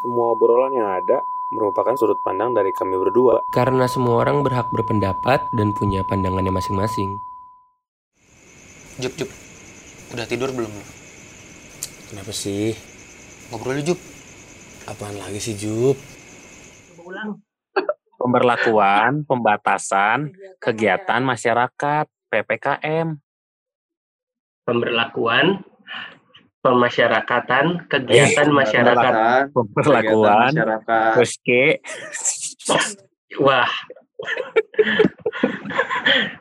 Semua obrolan yang ada merupakan sudut pandang dari kami berdua. Karena semua orang berhak berpendapat dan punya pandangannya masing-masing. Jup, Jup. Udah tidur belum lu? Kenapa sih? Ngobrol yuk, Jup. Apaan lagi sih, Jup? Pemberlakuan, pembatasan, kegiatan masyarakat, PPKM. pemberlakuan pemasyarakatan kegiatan masyarakat. Pemberlakuan, masyarakat. terus ke, wah.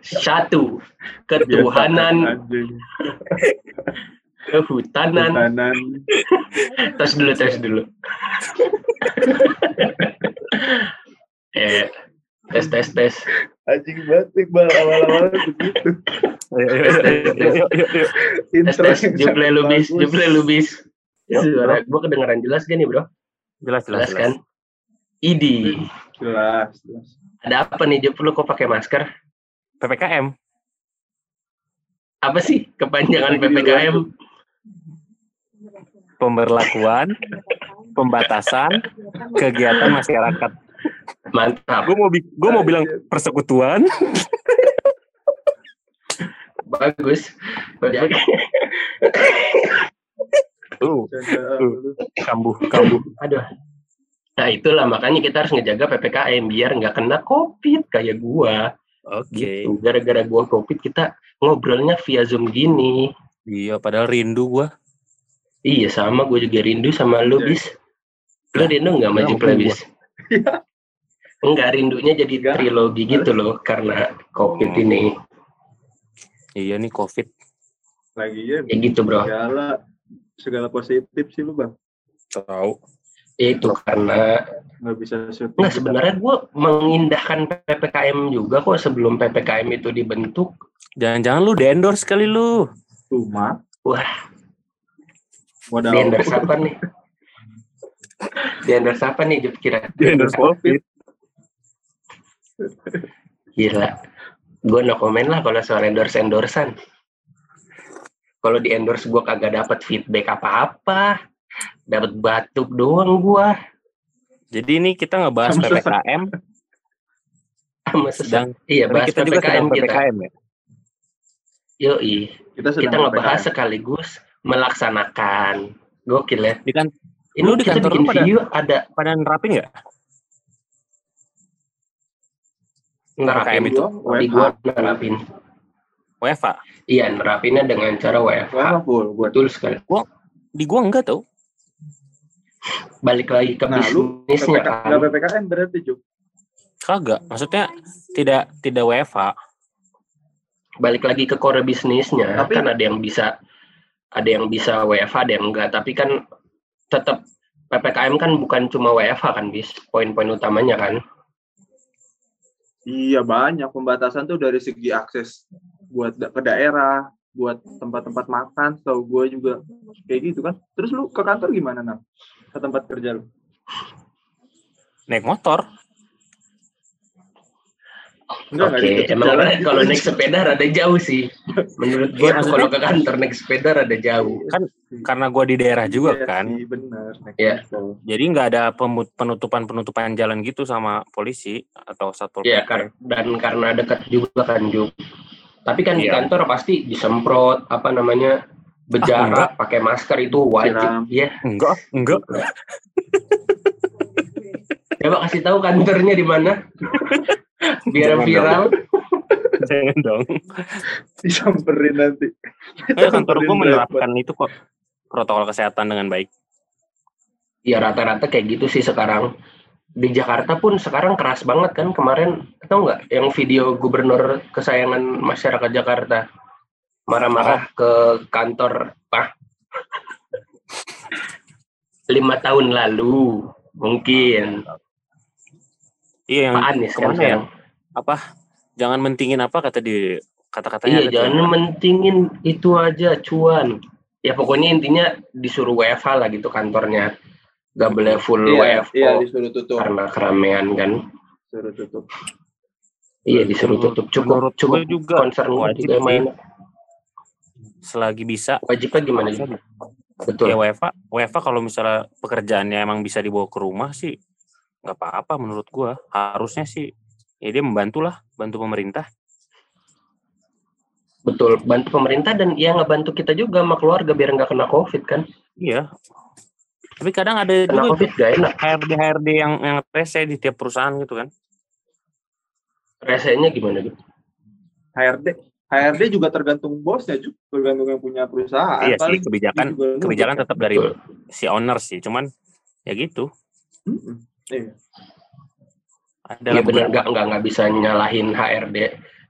Satu ketuhanan. Kehutanan. tes dulu tes dulu. Eh tes tes tes anjing banget Iqbal awal-awal begitu. Intro juple lubis juple lubis suara gue kedengeran jelas gak nih bro? Jelas, jelas, jelas kan? Idi. Jelas jelas. Ada apa nih? Jup lu kok pakai masker? PPKM. apa sih kepanjangan ppkm Pemberlakuan, pembatasan, kegiatan masyarakat. Mantap Gue mau, bi- gua mau bilang persekutuan. bagus Jadi- Uh, Uh. kambuh, kambuh. Aduh. Nah itulah makanya kita harus ngejaga PPKM biar nggak kena COVID kayak gua. Oke. Gitu. Gara-gara gua COVID kita ngobrolnya via Zoom gini. Iya, padahal rindu gua. Iya sama gue juga rindu sama lu Iya. bis. Lu rindu nggak maju Enggak, play gua. bis? Enggak rindunya jadi Enggak. trilogi gitu loh karena COVID Oh. ini. Iya nih COVID. lagi ya Ya gitu bro. segala segala positif sih lu bang Tahu. Itu karena nggak bisa syuting Nah sebenarnya gue mengindahkan PPKM juga kok sebelum PPKM itu dibentuk. Jangan-jangan lu di-endorse kali lu. cuma Wah modal di endorse apa nih? Di endorse apa nih Jup kira? Di-endorse COVID. Gila. Gue no komen lah kalau soal endorse endorsean. Kalau di endorse gue kagak dapat feedback apa-apa, dapat batuk doang gue. Jadi ini kita ngebahas Sama. PPKM. Sama. Sedang, Iya bahas kita juga sedang PPKM kita. PPKM ya. Yoi. kita sedang Kita ngebahas PPKM. sekaligus melaksanakan. Gokil ya. Di kan Ini Lu di kantor bikin lu pada- video ada pada nerapin nggak? Nerapin itu Gua di gua nerapin. WFA. Iya, nerapinnya dengan cara. WFH full Betul sekali. Di gua enggak tau. Balik lagi ke nah lu bisnisnya PPK, kan. nggak PPKM berarti Juk Kagak. Maksudnya tidak tidak WFA. Balik lagi ke core bisnisnya. Tapi- kan ada yang bisa ada yang bisa WFH, ada yang enggak. Tapi kan tetap PPKM kan bukan cuma WFH kan, bis. Poin-poin utamanya kan. Iya banyak pembatasan tuh dari segi akses buat ke daerah buat tempat-tempat makan tau gue juga kayak gitu kan. Terus lu ke kantor gimana nam? Ke tempat kerja lu? Naik motor. Enggak, Oke, ditutup emang jalan gitu. kalau naik sepeda rada jauh sih. Menurut Iya, gua maksudnya- kalau ke kantor naik sepeda rada jauh. Karena gua di daerah juga Iya kan. sih, bener naik Iya. motor. Jadi nggak ada pemu- penutupan-penutupan jalan gitu sama polisi atau satpol Ya, PP. kar- dan karena dekat juga kan Juk. Tapi kan di Iya. kantor pasti disemprot apa namanya berjarak, pakai masker itu wajib. Siram. Ya, Enggak, enggak. coba kasih tahu kantornya di mana. Biar Jangan viral. Jangan dong. disamperin nanti Eh, kantor Samperin menerapkan itu kok protokol kesehatan dengan baik. Ya rata-rata kayak gitu sih sekarang. Di Jakarta pun sekarang keras banget kan kemarin tahu nggak yang video gubernur kesayangan masyarakat Jakarta marah-marah ke kantor ah lima tahun lalu mungkin Iya yang Pak Anies kan ke mana ya? sekarang. apa? Jangan mentingin apa kata di kata-katanya Iya, jangan mentingin itu aja cuan. Ya pokoknya intinya disuruh WFH lah gitu kantornya. Gak boleh full iya WFH iya disuruh tutup karena keramaian kan. disuruh tutup Iya disuruh tutup cukup menurut cukup juga concern wajib juga main. Selagi bisa Wajibnya gimana? Ju? betul Ya WFA, WFA kalau misalnya pekerjaannya emang bisa dibawa ke rumah sih nggak apa-apa menurut gua. Harusnya sih ya dia membantu lah, bantu pemerintah. betul bantu pemerintah dan ya ngebantu kita juga sama keluarga biar nggak kena covid kan Iya. Tapi kadang ada kena juga covid gak enak HRD HRD yang yang rese di tiap perusahaan gitu kan. resenya gimana gitu HRD HRD juga tergantung bosnya juga tergantung yang punya perusahaan iya sih kebijakan kebijakan kan. tetap dari Betul. si owner sih, cuman ya gitu. Mm-mm. Iya. Ada ya benar nggak nggak nggak bisa nyalahin HRD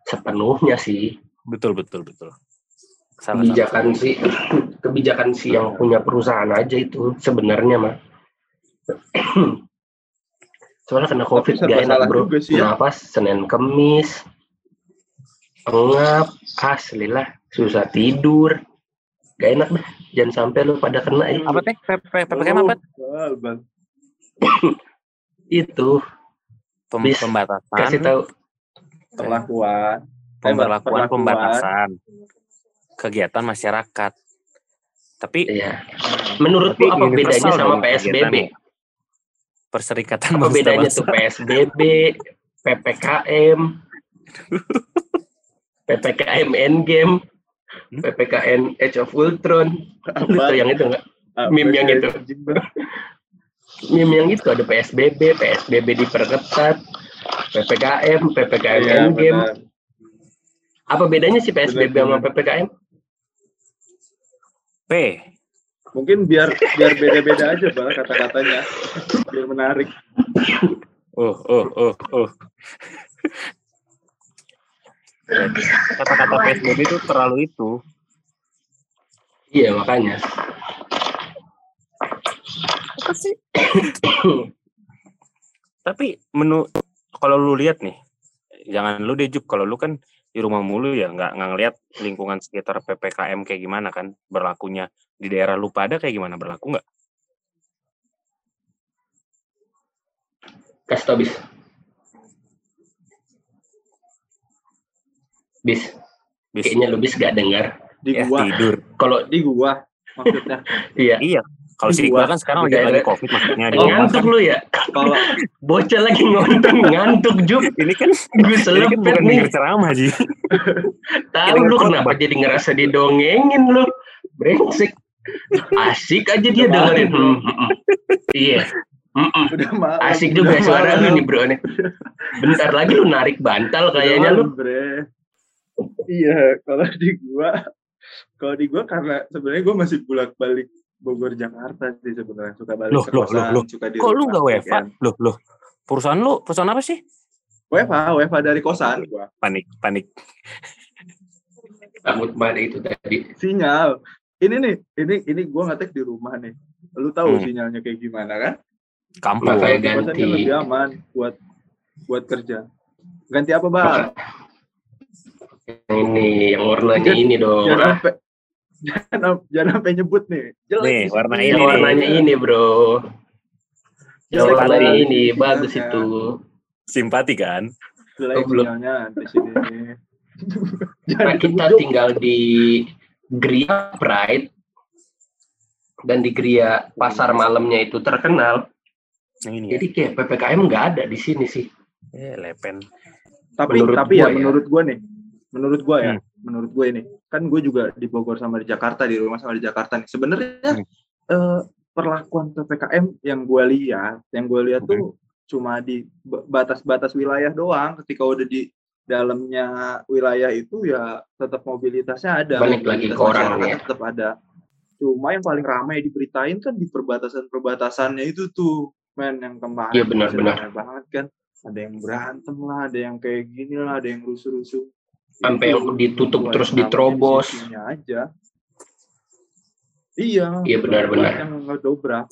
sepenuhnya sih betul betul betul. Salah kebijakan sih kebijakan si yang punya perusahaan aja itu sebenarnya mah soalnya kena covid gak enak bro sih ya. kenapa senin kemis pengap asli lah susah tidur gak enak dah jangan sampai lu pada kena itu, apa teh ppkm apa? Itu. Pem- Bis, pembatasan, kasih tahu. Perlakuan. pemberlakuan pembatasan. Kegiatan masyarakat. Tapi ya menurut lu Tapi apa bedanya sama PSBB. Perserikatan apa bedanya tuh PSBB PPKM PPKM Endgame? Hmm? PPKN Age of Ultron? Apa? tau yang itu nggak? Apa meme yang itu. Meme yang itu ada PSBB PSBB diperketat PPKM PPKM Iya, Endgame benar. apa bedanya sih PSBB Benar, sama benar. PPKM P. Mungkin biar biar beda-beda aja bal kata-katanya. Biar menarik. Oh, oh, oh, oh. Kata-kata PSBB itu terlalu itu. iya makanya Tapi menu kalau lu lihat nih, jangan lu deh Jup, kalau lu kan di rumah mulu ya nggak nggak ngeliat lingkungan sekitar ppkm kayak gimana kan? Berlakunya di daerah lu pada kayak gimana? Berlaku nggak? kasih tau bis. Bis. Bis, kayaknya lu bis gak dengar. Di ya, gua, tidur. kalau di gua maksudnya. iya. Iya. Kalau si Gua- Iqbal kan sekarang lagi lagi daerah- covid maksudnya Oh, ngantuk kan. lu ya Kalau bocah lagi ngonton ngantuk Jup Ini kan gue ini kan bukan nih denger ceramah sih. tahu lu khotbah. kenapa jadi ngerasa didongengin lu brengsek asik aja dia dengerin Hmm, hmm, hmm. iya udah malam. asik udah juga suara malam. lu nih bro nih bentar lagi lu narik bantal kayaknya lu Bre. Iya, kalau di gua kalau di gua karena sebenarnya gua masih bolak-balik Bogor Jakarta sih sebenarnya suka balik Loh, ke loh, kosan, loh, loh. suka di Kok lu nggak WFA? weekend. Loh, loh. Perusahaan lu, perusahaan apa sih? WFA, WFA dari kosan gua. Panik, panik. takut banget itu tadi Sinyal. Ini nih, ini ini gua ngetek di rumah nih. Lu tahu Hmm. sinyalnya kayak gimana kan? Kampung. Makanya kosan ganti. kan lebih aman buat buat kerja. Ganti apa, Bang? ini yang warnanya ini dong Jangan jangan, jangan sampai nyebut nih. Jelek Nih, sih warna ini nih. warnanya ini bro Jelek warnanya ini bagus itu Simpati kan? Jelek Oh, belum. di sini. Nah, kita tinggal di Gria Pride dan di Gria pasar malamnya itu terkenal. Yang ini ya. Jadi kayak PPKM nggak ada di sini sih. Eh, lepen. tapi menurut tapi gua ya, ya. menurut gua nih menurut gua ya Hmm. Menurut gua ini kan gue juga di Bogor sama di Jakarta di rumah sama di Jakarta nih sebenarnya Hmm. eh, perlakuan ppkm yang gua lihat yang gua lihat Hmm. tuh cuma di ba- batas-batas wilayah doang ketika udah di dalamnya wilayah itu ya tetap mobilitasnya ada Balik lagi mobilitas ke orangnya. masyarakat tetap ada cuma yang paling ramai diberitain kan di perbatasan-perbatasannya itu tuh men yang kemarin Iya, benar, benar. banget kan ada yang berantem lah ada yang kayak gini lah ada yang rusuh-rusuh Sampai yang Itu ditutup terus diterobos. aja iya Iya, benar-benar. yang ngedobrak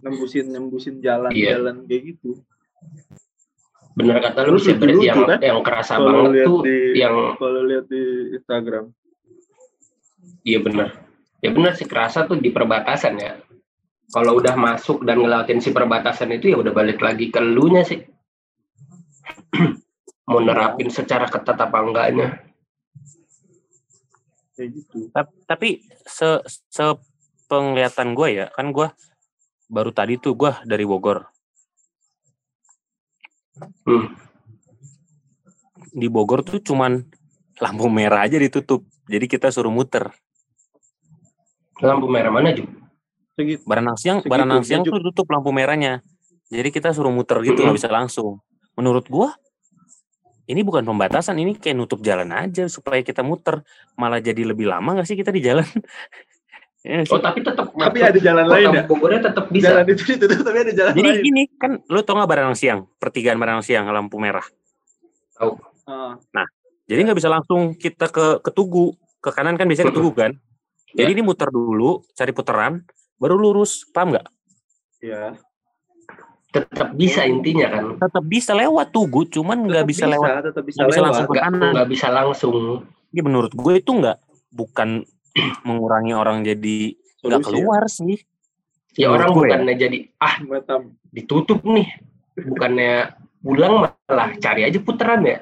nembusin nembusin jalan-jalan kayak gitu Bener kata lu sih berarti yang kan? yang kerasa Kalau banget tuh di- yang kalau lihat di Instagram iya bener. Ya bener sih kerasa tuh di perbatasan ya. Kalau udah masuk dan ngelewatin si perbatasan itu ya udah balik lagi ke elunya sih. Mau nerapin secara ketat apa enggaknya. gitu Tap- Tapi se, se penglihatan gue ya, kan gue baru tadi tuh gue dari Bogor. Hmm. Di Bogor tuh cuman lampu merah aja ditutup. Jadi kita suruh muter. Lampu merah mana Ju? Segitu. Baranang siang, Segitu, Baranang siang tuh tutup lampu merahnya. Jadi kita suruh muter gitu nggak bisa langsung. Menurut gua ini bukan pembatasan, ini kayak nutup jalan aja supaya kita muter. Malah jadi lebih lama nggak sih kita di jalan? Ya sih? Oh tapi tetap Tapi ada jalan lain ya. Bogornya tetap bisa. Jalan itu ditutup tapi ada jalan Jadi lain. gini kan, lu tau nggak Baranang siang, pertigaan Baranang siang lampu merah. Ah, Jadi nggak bisa langsung kita ke ke Tugu, ke kanan kan biasanya ke Tugu kan. Jadi ini muter dulu, cari puteran, baru lurus, paham nggak? Iya. Tetap bisa intinya kan. Tetap bisa lewat Tugu, cuman nggak Tetap bisa, lewat. tetap bisa nggak bisa lewat. langsung ke kanan. nggak bisa langsung. Ini menurut gue itu nggak bukan mengurangi orang jadi nggak Solusi keluar sih. Ya Menurut orang gue ya. bukannya jadi ah ya. Ditutup nih. Bukannya pulang malah cari aja puteran ya.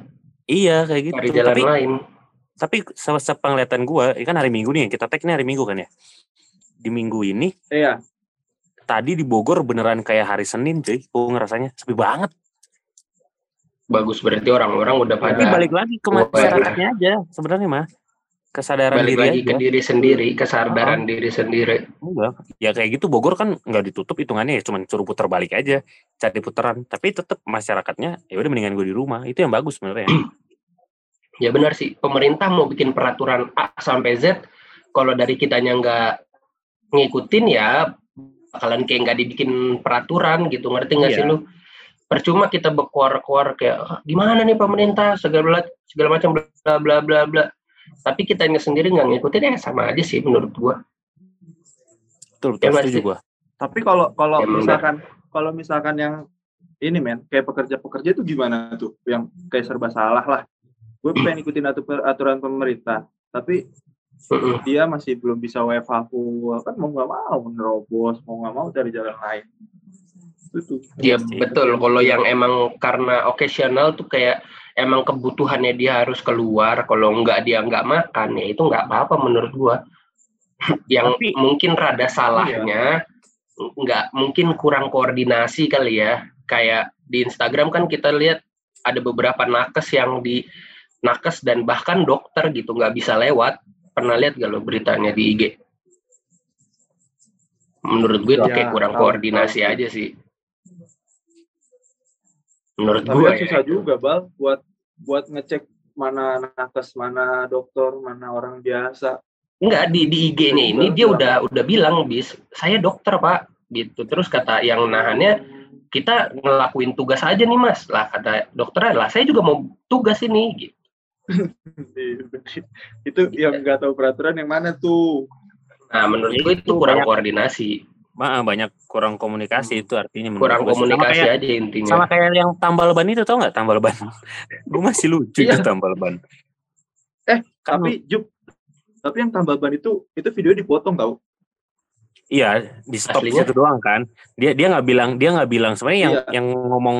Iya kayak gitu. Cari jalan Tapi lain. tapi se- sepenglihatan gue, ini kan hari Minggu nih, kita tag ini hari Minggu kan ya. Di Minggu ini Iya. Tadi di Bogor beneran kayak hari Senin cuy. Gue ngerasanya sepi banget. Bagus berarti orang-orang udah Tapi pada balik lagi ke Oh, masyarakatnya aja sebenarnya mah. Kesadaran balik diri lagi aja. ke diri sendiri, kesadaran diri sendiri. Enggak. Ya kayak gitu Bogor kan nggak ditutup hitungannya ya cuman suruh putar balik aja, cari putaran. Tapi tetap masyarakatnya ya udah mendingan gue di rumah. Itu yang bagus sebenarnya. Ya benar sih, pemerintah mau bikin peraturan A sampai Z, kalau dari kitanya nggak ngikutin ya bakalan kayak nggak dibikin peraturan gitu, ngerti nggak sih Iya. lu? Percuma kita berkuar-kuar kayak "Ah, gimana nih pemerintah segala segala macam bla bla bla bla. Tapi kitanya sendiri nggak ngikutin ya sama aja sih menurut gua. Betul, Ya, betul setuju sih. gue. Tapi kalau kalau Emang misalkan kalau misalkan yang ini men kayak pekerja-pekerja itu gimana tuh yang kayak serba salah lah. Gue pengen ikutin atu- aturan pemerintah, tapi. Dia masih belum bisa WFH full kan mau nggak mau nerobos mau nggak mau cari jalan lain itu Ya sih. betul. Kalau yang emang karena occasional tuh kayak emang kebutuhannya dia harus keluar. Kalau nggak dia nggak makan ya itu nggak apa-apa menurut gua. yang Tapi- mungkin rada salahnya nggak mungkin kurang koordinasi kali ya. Kayak di Instagram kan kita lihat ada beberapa nakes yang di nakes dan bahkan dokter gitu nggak bisa lewat. Pernah lihat gak lo beritanya di IG? Menurut gue itu Ya, kayak kurang tahu, koordinasi tahu. aja sih. Menurut tapi gue kan ya. susah juga bal buat buat ngecek mana nakes mana dokter mana orang biasa Enggak di di IG-nya ini dia udah udah bilang bis saya dokter pak gitu terus kata yang nahannya kita ngelakuin tugas aja nih mas lah kata dokter lah saya juga mau tugas ini gitu. Itu yang nggak tahu peraturan yang mana tuh nah menurut gue itu Itu kurang banyak. koordinasi Ma, banyak kurang komunikasi itu artinya kurang komunikasi kayak, aja intinya sama kayak yang tambal ban itu tau nggak tambal ban? gue masih lucu Iya. tuh tambal ban. Eh, Kan- tapi Jup tapi yang tambal ban itu itu video dipotong tau Iya, di stop Aslinya? situ doang kan. Dia dia nggak bilang dia nggak bilang sebenarnya yang Iya. yang ngomong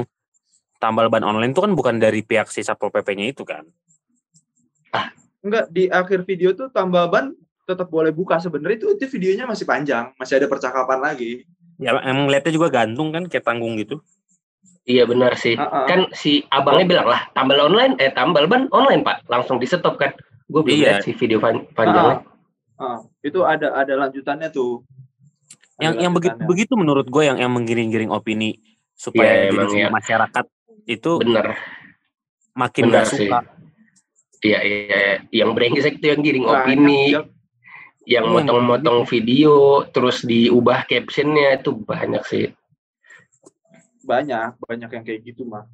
tambal ban online itu kan bukan dari pihak si satpol pp-nya itu kan. Enggak di akhir video tuh tambal ban tetap boleh buka. Sebenarnya itu itu videonya masih panjang masih ada percakapan lagi. Ya emang lihatnya juga gantung kan kayak tanggung gitu. iya benar sih. Ah, ah. kan si abangnya bilang lah tambal online eh tambal ban online pak. Langsung di stop kan. Gue belum Iya. lihat sih video pan- panjangnya. Ah, itu ada ada lanjutannya tuh. Ada Yang yang begitu begitu menurut gue yang yang menggiring-giring opini supaya Iya, emang semua ya. masyarakat itu bener makin benar nggak suka. Iya, iya, iya. yang brengsek itu yang giring Banyak, opini, yang Iya, motong-motong video, terus diubah captionnya itu banyak sih. banyak banyak yang kayak gitu mah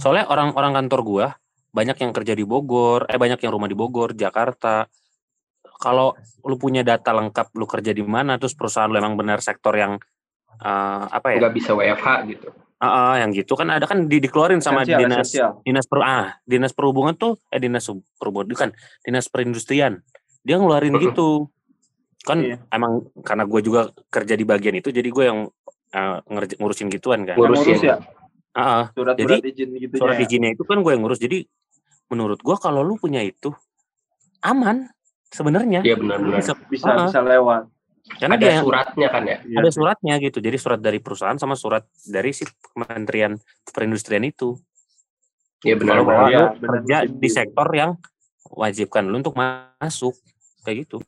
Soalnya orang-orang kantor gua banyak yang kerja di Bogor, eh banyak yang rumah di Bogor, Jakarta. Kalau lu punya data lengkap lu kerja di mana terus perusahaan lu emang benar sektor yang eh, apa ya? Nggak bisa WFH gitu. Ah, ah, yang gitu kan ada kan di, dikeluarin sama Esensial, dinas esensial. dinas per ah, dinas perhubungan tuh eh dinas perhubungan bukan dinas perindustrian. Dia ngeluarin gitu. Kan Iya. emang karena gue juga kerja di bagian itu jadi gue yang ngerj- ngurusin gituan kan. Ngurus. ngurus Ngurusin. ya Ah, ah. surat-surat izin gitu surat izinnya itu kan gue yang ngurus jadi menurut gue kalau lu punya itu aman sebenarnya Iya benar-benar. bisa bisa Ah. bisa lewat Karena ada dia suratnya kan ya. Ada suratnya gitu. Jadi surat dari perusahaan sama surat dari si Kementerian Perindustrian itu. Iya benar. Kalau lu benar, kerja musim di sektor yang wajibkan lu untuk masuk kayak gitu.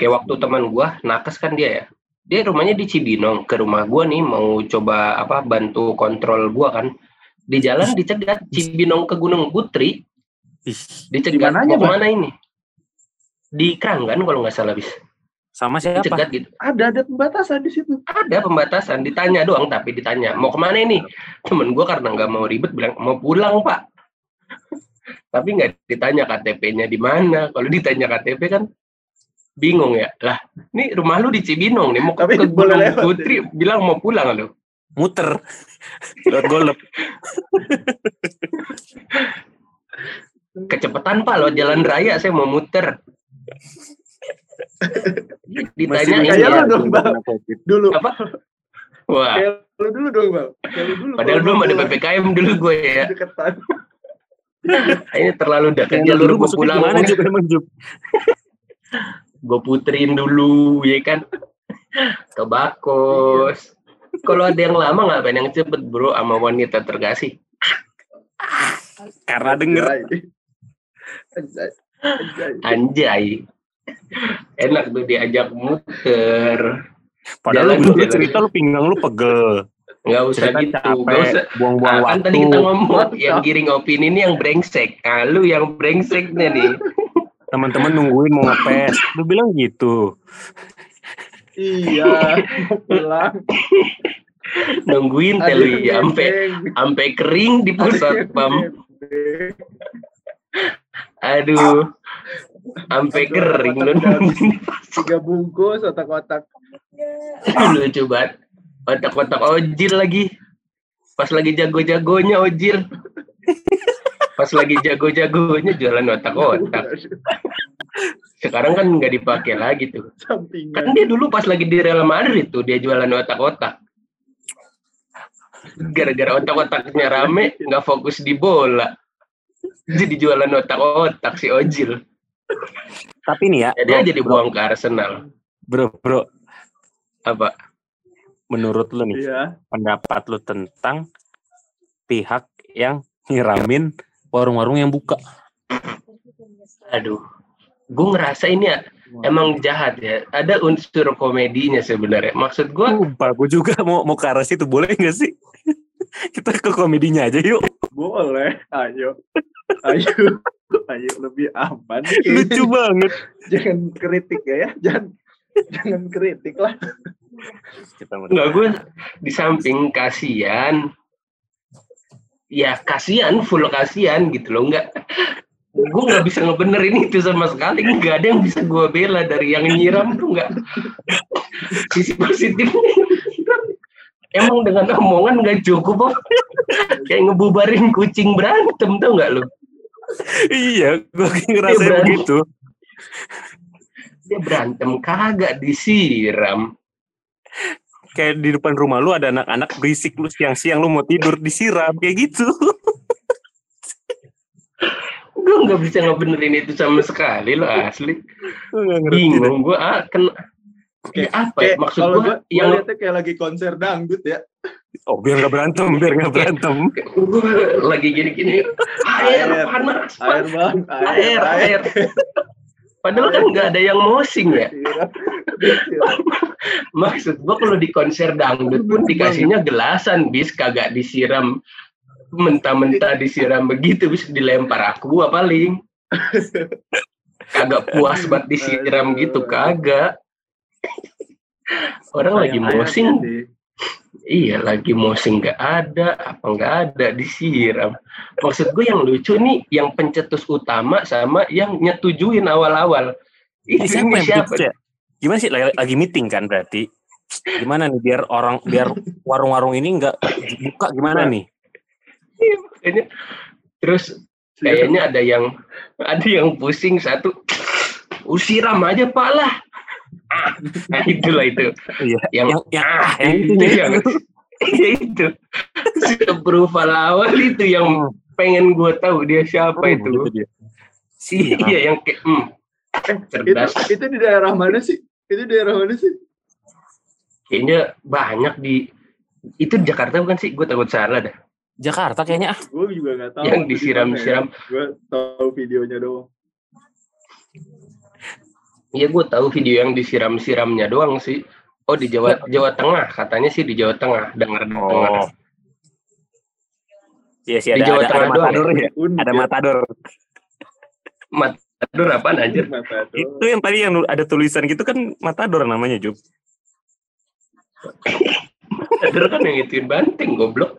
Kayak waktu teman gua nakes kan dia ya. Dia rumahnya di Cibinong. Ke rumah gua nih mau coba apa bantu kontrol gua kan. Di jalan dicegat Cibinong ke Gunung Putri. Dicegat mau ke mana ini? Di Kranggan kalau nggak salah bis. sama siapa? Dicegat gitu. Ada ada pembatasan di situ. Ada pembatasan, ditanya doang tapi ditanya mau ke mana ini? Temen gua karena nggak mau ribet bilang mau pulang pak. tapi nggak ditanya KTP-nya di mana. Kalau ditanya KTP kan bingung ya. Lah, ini rumah lu di Cibinong nih mau ke, Tapi ke Gunung lewat, Putri bilang mau pulang lu. Muter. Lewat golep. Kecepatan pak lo jalan raya saya mau muter. Ditanya ini kayak ya. lu dong, Bang. Dulu. Apa? Wah, Kayak lu dulu dong, Bang. Kayak lu dulu. padahal belum ada PPKM dulu gue ya. Deketan. Ini terlalu dekat jalur gue pulang. gimana Jup emang Jup? gue puterin dulu ya kan ke bakos kalau ada yang lama ngapain yang cepet bro sama wanita terkasih Karena denger. Anjay. Enak tuh diajak muter Padahal Jalan- lu dulu jalan. cerita lu pinggang lu pegel. nggak usah Cerita gitu capek, nggak usah buang-buang Ah, kan waktu. tadi kita ngomong yang giring opini ini yang brengsek ah lu yang brengseknya nih Teman-teman nungguin mau ngepes. Lu bilang gitu. Iya, pulang. nungguin telu ya sampai sampai kering di pusat pam. Aduh sampai kering lu nungguin Tiga bungkus otak-otak. Lucu banget. Otak-otak ojil lagi. Pas lagi jago-jagonya ojil. Pas lagi jago-jagonya jualan otak-otak. Sekarang kan nggak dipakai lagi tuh. Kan dia dulu pas lagi di Real Madrid tuh dia jualan otak-otak. Gara-gara otak-otaknya rame, nggak fokus di bola. Jadi jualan otak-otak si ojil. Tapi nih ya, Jadi bro, aja dibuang ke Arsenal. bro, bro, Apa? menurut lu nih, Iya. pendapat lu tentang pihak yang ngiramin warung-warung yang buka. Aduh. Gue ngerasa ini ya, emang jahat ya. Ada unsur komedinya sebenarnya. Maksud gue, Sumpah, gue juga mau mau ke arah situ, boleh nggak sih? Kita ke komedinya aja yuk. Boleh. Ayo. Ayo. Ayo lebih aman. Lucu banget. Jangan kritik ya, ya. Jangan jangan kritik lah. Kita mau- nggak gue di samping kasihan, ya kasihan, full kasihan gitu loh. Nggak, gue nggak bisa ngebenerin itu sama sekali. Nggak ada yang bisa gue bela dari yang nyiram tuh nggak. Sisi positifnya, emang dengan omongan nggak cukup apa? Kayak ngebubarin kucing berantem tuh nggak lo? iya, gue ngerasa Bran. begitu. Dia berantem kagak disiram. Kayak di depan rumah lu ada anak-anak berisik lu siang-siang lu mau tidur disiram kayak gitu. Gue nggak bisa ngebenerin itu sama sekali lo asli. Bingung gue ah, kena Ya, apa ya? Kayak Maksud kalau gue gua, gua yang liatnya kayak lagi konser dangdut ya. Oh biar nggak berantem, biar nggak berantem. gue lagi gini-gini air Air. panas Air bang, air air. padahal kan nggak ada yang mosing ya. Maksud gue kalau di konser dangdut pun dikasihnya gelasan bis. Kagak disiram mentah-mentah disiram begitu bis dilempar aku gua paling. Kagak puas buat disiram gitu kagak orang lagi mosing. Iya lagi mosing nggak ada, apa nggak ada disiram. Maksud gue yang lucu nih, yang pencetus utama sama yang nyetujuin awal-awal. Ini siapa ini yang siapa? ya? Gimana sih lagi, lagi meeting kan berarti? Gimana nih biar orang biar warung-warung ini nggak buka gimana nih? Iya, makanya. Terus kayaknya ada yang ada yang pusing satu. Usiram aja pak lah. Ah, nah itulah itu. Iya. Yang, Yang yang ah, ah, yang itu itu yang Iya, itu. Si approval awal itu yang pengen gue tahu dia siapa Oh, itu. gitu dia. Iya yang kayak hmm, Eh, itu, cerdas. itu di daerah mana sih? Itu di daerah mana sih? Kayaknya banyak di itu di Jakarta bukan sih? Gue takut salah dah. Jakarta kayaknya ah. Gue juga nggak tahu. Yang itu di disiram-siram. ya. Gue tahu videonya doang. Iya gue tahu video yang disiram-siramnya doang sih. Oh di Jawa Jawa Tengah katanya sih di Jawa Tengah dengar dengar. Oh. Iya sih Di ada Jawa ada, ada Tengah doang matador ya. Ada matador. Matador apaan anjir? Matador. Itu yang tadi yang ada tulisan gitu kan matador namanya Jup. Matador kan yang ituin banting goblok.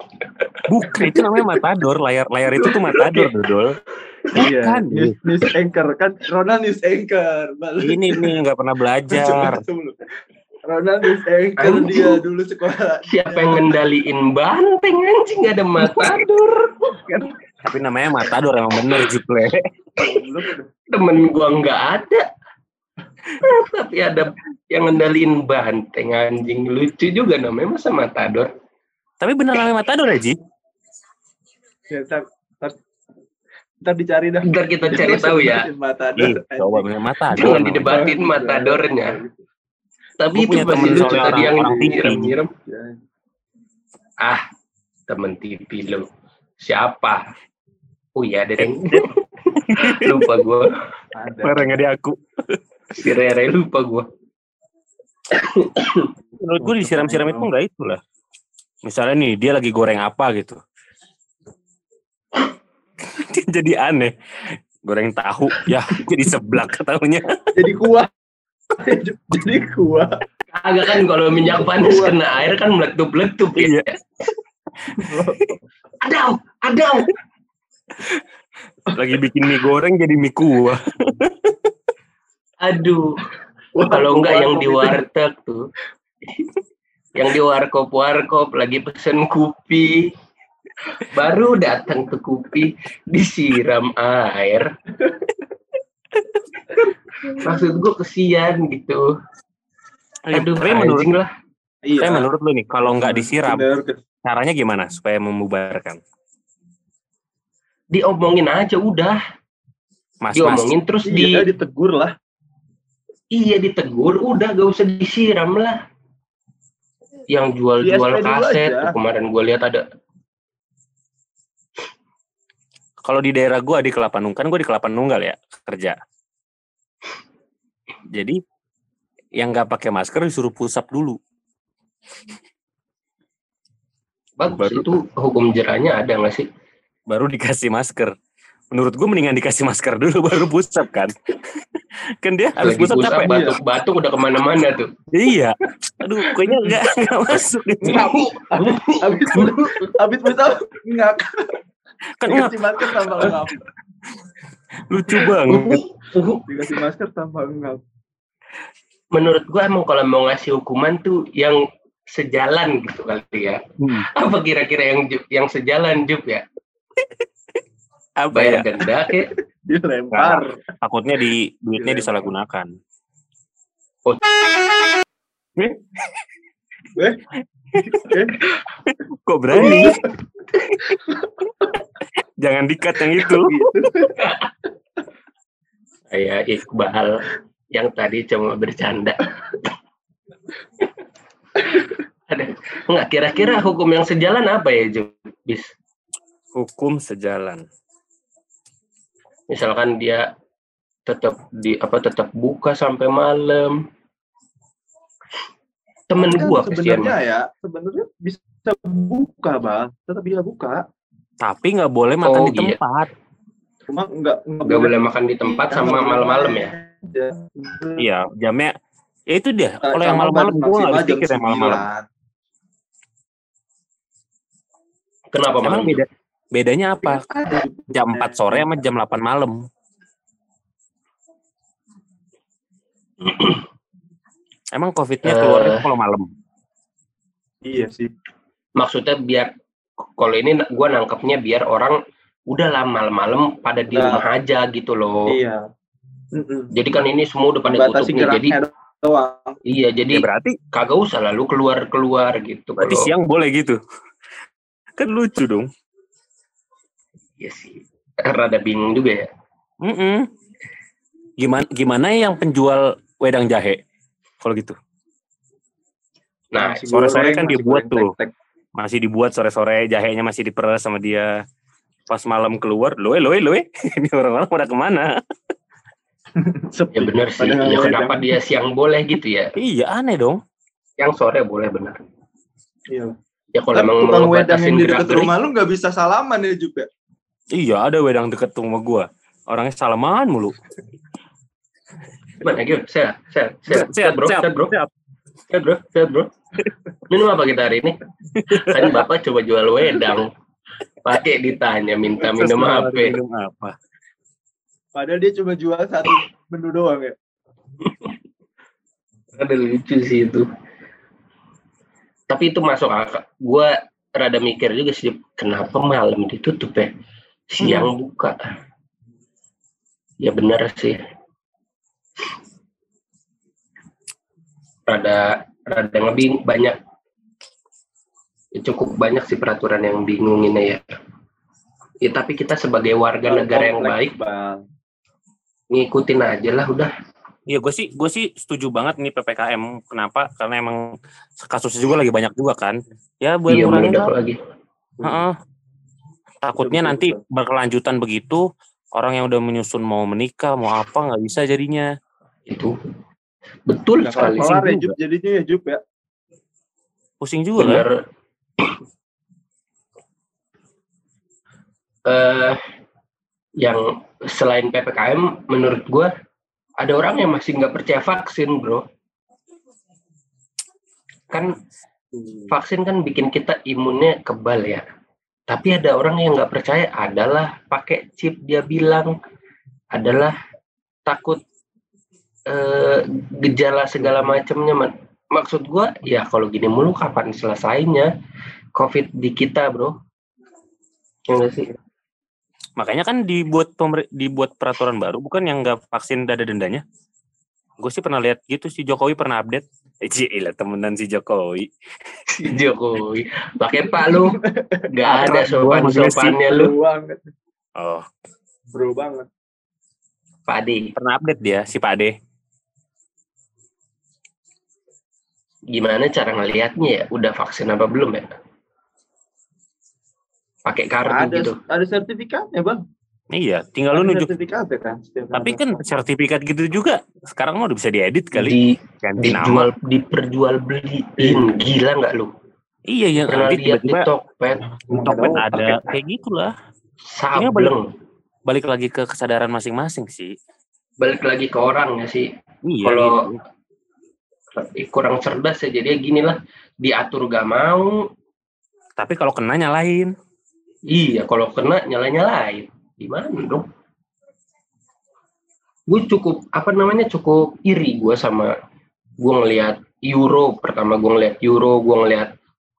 Bukan itu namanya matador. Layar layar itu tuh matador dodol. Iya. Bukan. News, news anchor kan. Ronald news anchor. Baru- Ini nih nggak pernah belajar. Ronald news anchor Anjing. dia dulu sekolah. Siapa yang ngendaliin banteng anjing ada matador. Tapi namanya matador emang bener Jup le. Goblok udah. Temen gua nggak ada. Tapi ada yang ngendaliin banteng anjing lucu juga namanya masa matador. Tapi bener namanya matador ya Ji? Ya, ntar, ntar, ntar dicari dah. Ntar kita cari tahu ya. Matador. Ih, coba bener matador. Jangan didebatin matadornya. Tapi Gua itu punya masih temen lucu tadi yang nyiram-nyiram. Ya. Ah, temen TV lo. Siapa? Oh iya, ada yang lupa gua. Ada. Parah nggak di aku. Si Rere lupa gua. Menurut gue disiram-siram itu enggak itu lah. Misalnya nih dia lagi goreng apa gitu. jadi aneh. Goreng tahu, ya jadi seblak tahunya. Jadi kuah. Jadi kuah. Agak kan kalau minyak panas kena air kan meletup-letup ya. Iya. Adam, Adam. Lagi bikin mie goreng jadi mie kuah. Aduh. Kalau enggak yang di warteg tuh. yang di warkop-warkop lagi pesen kupi. Baru datang ke kupi disiram air. Maksud gue kesian gitu. Aduh, tapi menurut lah. Iya. tapi menurut lu nih kalau nggak disiram Bener, caranya gimana supaya membubarkan? Diomongin aja udah. Mas mas Diomongin terus di Iya, ditegur lah. Iya ditegur, udah gak usah disiram lah. Yang jual-jual kaset tuh kemarin gue lihat ada kalau di daerah gua di Kelapa Nunggal kan gue di Kelapa Nunggal ya kerja. Jadi yang nggak pakai masker disuruh pusap dulu. bagus Baru- itu hukum jerahnya ada nggak sih? baru dikasih masker. Menurut gue mendingan dikasih masker dulu baru pusap kan. kan dia harus Lagi pusap pusap capek. batuk-batuk udah ke mana-mana tuh. Iya. Aduh, kayaknya enggak enggak masuk gitu. Habis habis pusat ngak. Kan enggak Dikasih masker tanpa ngap. lucu banget. Dikasih masker tanpa ngap. Menurut gua emang kalau mau ngasih hukuman tuh yang sejalan gitu kali ya. Hmm. Apa kira-kira yang yang sejalan Jup ya? Apa ya? Bayar denda kek. Dilempar. Takutnya di duitnya disalahgunakan. Eh, Kok berani? Jangan dikat yang itu. Kayak Iqbal yang tadi cuma bercanda. Ada nggak kira-kira hukum yang sejalan apa ya Jup? Bis? Hukum sejalan. Misalkan dia tetap di apa tetap buka sampai malam temen kan gua sebenarnya ya, sebenarnya bisa buka, Bang. Tetap bisa buka. Tapi nggak boleh makan Oh, di iya. tempat. Cuma enggak enggak nggak boleh makan di tempat sama malam-malam ya. Iya, jamnya ya itu dia. Kalau Sama yang malam-malam gue nggak maksimal habis pikir jam yang malam-malam. 9. kenapa Emang malam beda bedanya apa? Ada Jam 4 sore sama jam 8 malam. Emang COVID-nya Eh. keluarnya kalau malam. Iya sih. maksudnya biar kalau ini gua nangkepnya biar orang udah lah malam-malam pada di Nah. rumah aja gitu loh Iya. Mm-mm. jadi kan ini semua udah pada tutup nih jadi doang. iya Ya jadi berarti kagak usah lalu keluar-keluar gitu berarti kalau siang boleh gitu. Kan lucu dong. Iya sih rada bingung juga ya Mm-mm. Gimana gimana yang penjual wedang jahe? Kalau gitu. Nah, sore-sore kan dibuat tuh. tek-tek. Masih dibuat sore-sore, jahenya masih diperes sama dia. Pas malam keluar, loe loe loe. Ini orang-orang pada ke mana? Ya bener sih. Padahal Ya kenapa dia siang boleh gitu ya? Iya aneh dong. Yang sore boleh bener. Iya. Ya kalau emang mau wedang batasin yang di dekat rumah lu nggak bisa salaman ya juga. Iya ada wedang deket rumah gua. Orangnya salaman mulu. Gimana gitu? Sehat, sehat, sehat, sehat, bro, sehat, bro, sehat. sehat, bro, sehat, bro. Minum apa kita hari ini? Kan bapak coba jual wedang. Pakai ditanya minta minum apa? Minum apa? Padahal dia cuma jual satu menu doang ya. Ada lucu sih itu. Tapi itu masuk akal. Gua rada mikir juga sih, kenapa malam ditutup ya? Siang buka. Ya benar sih. Rada rada ngebing banyak. Ya, cukup banyak sih peraturan yang bingunginnya ya. Ya tapi kita sebagai warga negara yang baik Bang. ngikutin aja lah udah. Iya gue sih gue sih setuju banget nih ppkm. Kenapa? Karena emang kasusnya juga lagi banyak juga kan. Ya buat Iya ngurangin meledak lah. Takutnya Betul, nanti betul. berkelanjutan begitu orang yang udah menyusun mau menikah mau apa nggak bisa jadinya. Itu betul Nggak sekali. kelar ya. Jup jadinya ya Jup ya. Pusing juga kan. eh yang selain ppkm menurut gua ada orang yang masih nggak percaya vaksin bro kan vaksin kan bikin kita imunnya kebal ya tapi ada orang yang nggak percaya adalah pakai chip dia bilang adalah takut eh, gejala segala macamnya. Maksud gua ya kalau gini mulu kapan selesainya? Covid di kita bro. Ya nggak sih? Makanya kan dibuat dibuat peraturan baru bukan yang nggak vaksin udah ada dendanya. Gue sih pernah lihat gitu si Jokowi pernah update. Eh, Cila temenan si Jokowi. si Jokowi pakai pak lu nggak ada Akrab gua sopan sama dia sih. sopannya lu. Oh, Bro banget. Padi pernah update dia si Pak Ade. gimana cara ngelihatnya ya udah vaksin apa belum ya pakai kartu Ada gitu ada sertifikatnya bang. Iya, tinggal lu nunjuk. sertifikatnya kan. Tapi kan sertifikat gitu juga sekarang mah udah bisa diedit kali. di Ganti nama. dijual diperjual beliin gila nggak lu Iya, yang pernah nanti lihat di tiba-tiba Tokped Tokped ada kayak gitulah. Ini balik, sableng balik lagi ke kesadaran masing-masing sih. balik lagi ke orang ya sih Iya. Kalau- gitu. kurang cerdas ya jadi gini lah diatur gak mau Tapi kalau kena nyalain. iya kalau kena nyala nyalain gimana dong gue cukup apa namanya cukup iri gue sama gue ngelihat Euro. Pertama gue ngelihat Euro gue ngelihat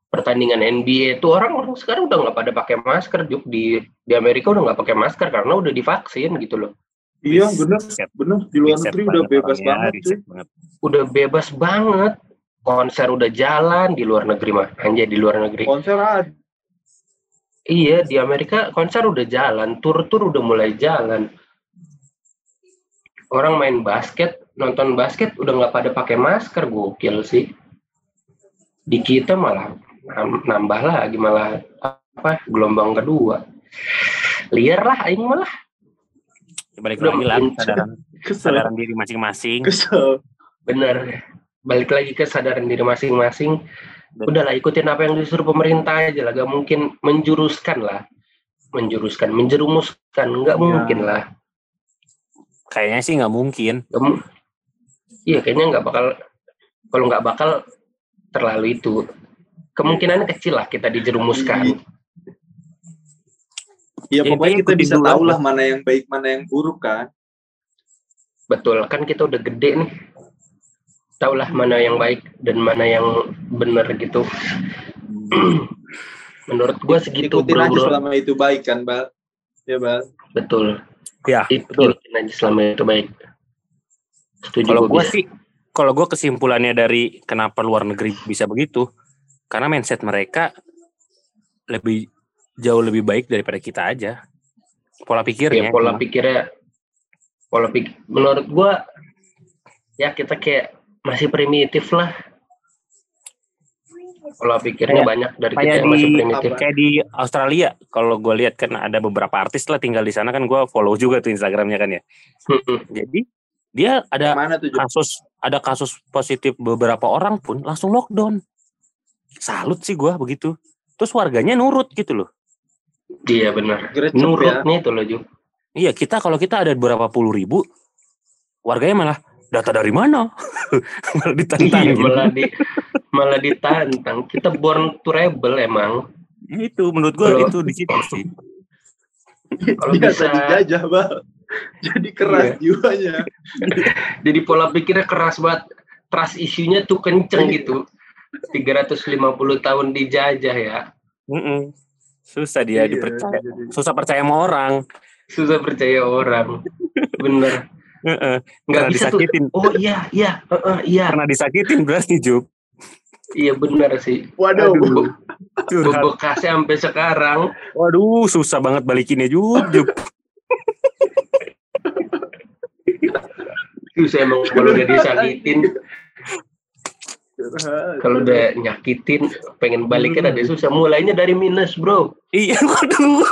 pertandingan NBA itu orang-orang sekarang udah nggak pada pakai masker juk. Di di Amerika udah nggak pakai masker karena udah divaksin gitu loh. Iya bener Riset- bener. Di luar negeri udah bebas orangnya, banget banget. udah bebas banget. Konser udah jalan di luar negeri mah. Anjay di luar negeri. Konser ada. Iya, di Amerika konser udah jalan, tur-tur udah mulai jalan. Orang main basket, nonton basket udah nggak pada pakai masker, gokil sih. Di kita malah nam- nambah lagi malah apa gelombang kedua. Liar lah, aing malah. Ya, Balik Udah lagi lah kesadaran, diri masing-masing. Kesel. Bener. Balik lagi ke kesadaran diri masing-masing. Udahlah ikutin apa yang disuruh pemerintah aja lah, gak mungkin menjuruskan lah. Menjuruskan, menjerumuskan, nggak Ya. mungkin lah. Kayaknya sih nggak mungkin. Iya kayaknya nggak bakal kalau nggak bakal terlalu itu kemungkinannya kecil lah kita dijerumuskan. Ya Ya, pokoknya kita bisa tahu lah mana yang baik mana yang buruk kan. Betul kan kita udah gede nih, tahulah mana yang baik dan mana yang benar gitu. Menurut gua segitu Ikutin bro, aja bro. selama itu baik kan Bal. Ya Bal. Betul. Ya, Ikutin aja selama itu baik. Setuju Kalau gua gue sih, kalau gue kesimpulannya dari kenapa luar negeri bisa begitu, karena mindset mereka lebih jauh lebih baik daripada kita aja. Pola Ya, pikirnya. pola cuma. pikirnya pola pikir menurut gua ya kita kayak masih primitif lah. Pola pikirnya Kayak- banyak dari kita yang masih primitif kayak di Australia. Kalau gue lihat kan ada beberapa artis lah tinggal di sana kan gue follow juga tuh Instagramnya kan ya. Jadi dia ada Mana tuh kasus ada kasus positif beberapa orang pun langsung lockdown. Salut sih gue begitu. Terus warganya nurut gitu loh. Iya benar. Gercep ya. nurutnya itu loh Ju iya kita kalau kita ada berapa puluh ribu warganya malah data dari mana? Malah ditantang Iya, gitu. malah di malah ditantang. Kita born to rebel emang. Itu menurut gue Kalau- itu di situ sih. Kalau bisa dijajah, Bang. Jadi keras Iya. jiwanya. jadi pola pikirnya keras banget. Trust isunya tuh kenceng gitu. 350 tahun dijajah ya. Mm-mm. susah dia Iya, dipercaya. jadi- susah percaya sama orang. Susah percaya orang. Bener Heeh. nggak Karena bisa tuh. disakitin. Oh iya iya heeh, iya. Karena disakitin berarti Jup. Iya bener sih. Waduh. Aduh, curhat. bekasnya sampai sekarang. Waduh susah banget balikinnya Jup Jup. Susah emang kalau udah disakitin. Kalau udah nyakitin pengen balikin ada susah. Mulainya dari minus bro. Iya waduh